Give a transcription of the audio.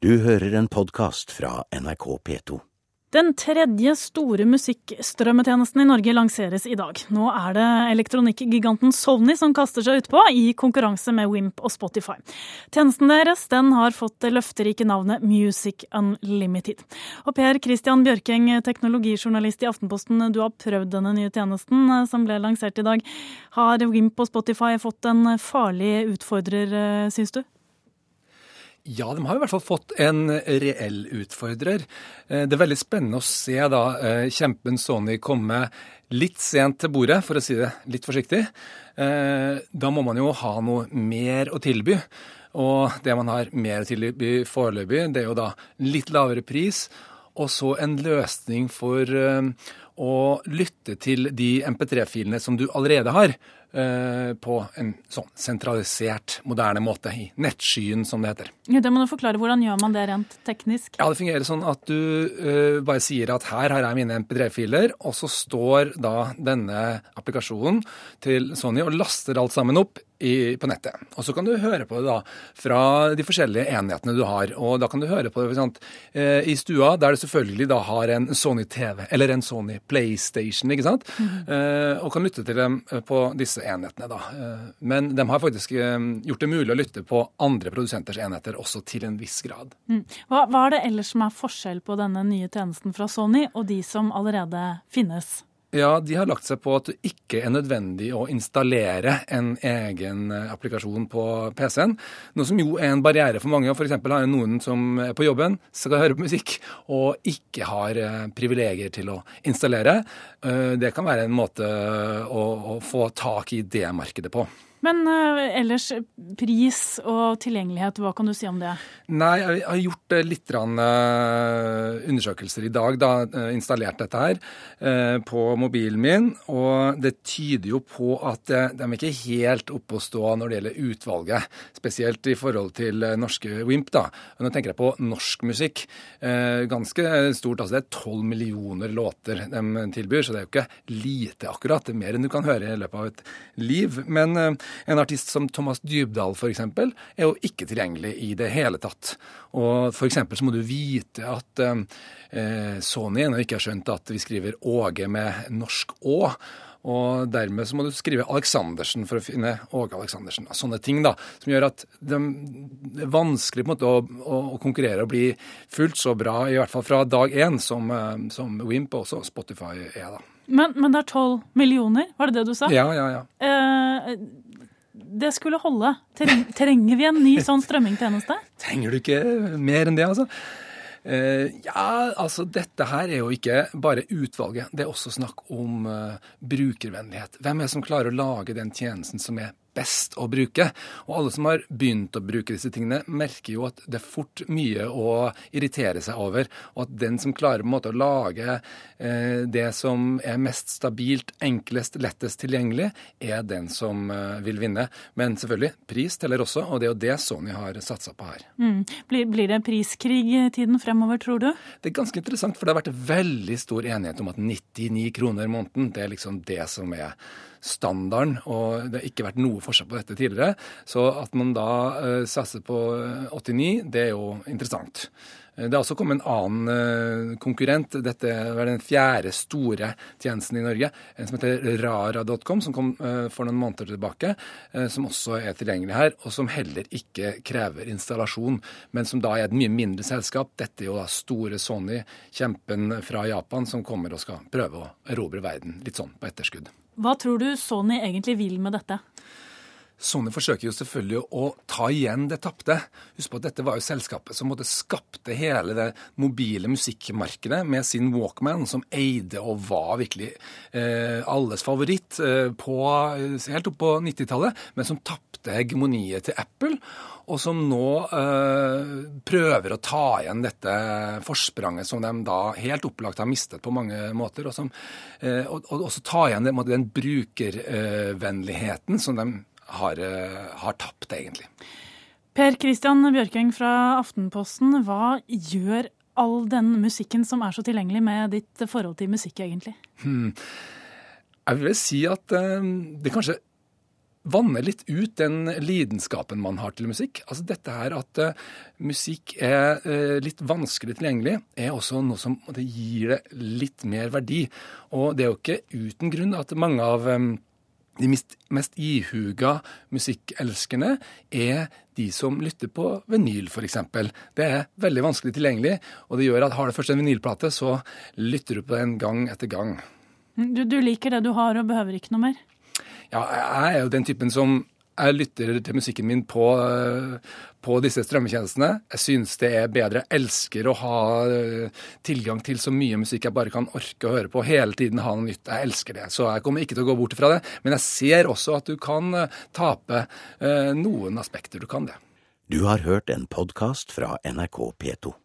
Du hører en podkast fra NRK P2. Den tredje store musikkstrømmetjenesten i Norge lanseres i dag. Nå er det elektronikkgiganten Sony som kaster seg utpå, i konkurranse med Wimp og Spotify. Tjenesten deres den har fått det løfterike navnet Music Unlimited. Og Per Christian Bjørkeng, teknologijournalist i Aftenposten, du har prøvd denne nye tjenesten eh, som ble lansert i dag. Har Wimp og Spotify fått en farlig utfordrer, eh, syns du? Ja, de har i hvert fall fått en reell utfordrer. Eh, det er veldig spennende å se da eh, kjempen Sony komme litt sent til bordet, for å si det litt forsiktig. Eh, da må man jo ha noe mer å tilby. Og det man har mer å tilby foreløpig, det er jo da litt lavere pris, og så en løsning for å lytte til de MP3-filene som du allerede har. Eh, på en sånn sentralisert, moderne måte, i nettskyen, som det heter. Ja, det må du forklare. Hvordan gjør man det rent teknisk? Ja, Det fungerer sånn at du uh, bare sier at her har jeg mine MP3-filer, og så står da denne applikasjonen til Sony og laster alt sammen opp i, på nettet. Og så kan du høre på det da fra de forskjellige enhetene du har. Og da kan du høre på det sant, eh, i stua, der du selvfølgelig da har en Sony TV eller en Sony PlayStation, ikke sant? Mm. Eh, og kan lytte til dem eh, på disse enhetene, da. Eh, men de har faktisk gjort det mulig å lytte på andre produsenters enheter også til en viss grad. Mm. Hva, hva er det ellers som er forskjell på denne nye tjenesten fra Sony og de som allerede finnes? Ja, de har lagt seg på at det ikke er nødvendig å installere en egen eh, applikasjon på PC-en. Noe som jo er en barriere for mange. F.eks. har jeg noen som er på jobben, skal høre på musikk, og ikke har eh, privilegier til å installere. Eh, det kan være en måte å, å få tak i det markedet på. Men uh, ellers pris og tilgjengelighet, hva kan du si om det? Nei, jeg har gjort uh, litt uh, undersøkelser i dag, da installert dette her på mobilen min. Og det tyder jo på at de er ikke helt oppe å stå når det gjelder utvalget. Spesielt i forhold til norske Wimp, da. Nå tenker jeg på norsk musikk. Ganske stort. altså Det er tolv millioner låter de tilbyr, så det er jo ikke lite akkurat. Det er mer enn du kan høre i løpet av et liv. Men en artist som Thomas Dybdahl f.eks. er jo ikke tilgjengelig i det hele tatt. Og f.eks. så må du vite at eh, Sony ennå ikke har skjønt at vi skriver Åge med norsk Å. Og dermed så må du skrive Aleksandersen for å finne Åge Aleksandersen. Sånne ting da, som gjør at det er vanskelig på en måte å, å, å, konkurrere og bli fullt så bra, i hvert fall fra dag én, som, eh, som Wimp og også Spotify er. da. Men, men det er tolv millioner, var det det du sa? Ja, ja, ja. Eh, det skulle holde. Trenger vi en ny sånn strømmingtjeneste? Trenger du ikke mer enn det, altså? Uh, ja, altså dette her er jo ikke bare utvalget. Det er også snakk om uh, brukervennlighet. Hvem er det som klarer å lage den tjenesten som er best å bruke. Og alle som har begynt å bruke disse tingene, merker jo at det er fort mye å irritere seg over. Og at den som klarer på en måte å lage eh, det som er mest stabilt, enklest, lettest tilgjengelig, er den som eh, vil vinne. Men selvfølgelig, pris teller også, og det er jo det Sony har satsa på her. Mm. Blir, blir det priskrig i tiden fremover, tror du? Det er ganske interessant, for det har vært veldig stor enighet om at 99 kroner måneden, det er liksom det som er standarden, og det har ikke vært noe forskjell på dette tidligere. Så at man da uh, satser på 89, eh, det er jo interessant. Eh, det har også kommet en annen konkurrent. Dette var den fjerde store tjenesten i Norge, en som heter rara.com, som kom for noen måneder tilbake, som også er tilgjengelig her, og som heller ikke krever installasjon, men som da er et mye mindre selskap. Dette er jo da store Sony, kjempen fra Japan, som kommer og skal prøve å erobre verden litt sånn på etterskudd. Hva tror du Sony egentlig vil med dette? Sony forsøker jo selvfølgelig å ta igjen det tapte. Husk på at dette var jo selskapet som måtte skapte hele det mobile musikkmarkedet med sin Walkman, som eide og var virkelig eh, alles favoritt eh, på, helt opp på 90-tallet, men som tapte hegemoniet til Apple og som nå eh, prøver å ta igjen dette forspranget som de da helt opplagt har mistet på mange måter. Og, som, øh, og, og også ta igjen den, den brukervennligheten som de har, øh, har tapt, egentlig. Per Christian Bjørkeng fra Aftenposten, hva gjør all den musikken som er så tilgjengelig med ditt forhold til musikk, egentlig? Hmm. Jeg vil si at det kanskje vanner litt ut den lidenskapen man har til musikk. Altså dette her at uh, musikk er litt vanskelig tilgjengelig, er også noe som gir det litt mer verdi. Og det er jo ikke uten grunn at mange av de mest, mest ihuga musikkelskende er de som lytter på vinyl, f.eks. Det er veldig vanskelig tilgjengelig, og det gjør at har du først en vinylplate, så lytter du på den gang etter gang. Du, du liker det du har og behøver ikke noe mer? Ja, jeg er jo den typen som jeg lytter til musikken min på, på disse strømmetjenestene. Jeg syns det er bedre. Jeg elsker å ha eh, tilgang til så mye musikk jeg bare kan orke å høre på. Hele tiden ha noe nytt. Jeg elsker det. Så jeg kommer ikke til å gå bort fra det. Men jeg ser også at du kan eh, tape eh, noen aspekter. Du kan det. Du har hørt en podkast fra NRK P2.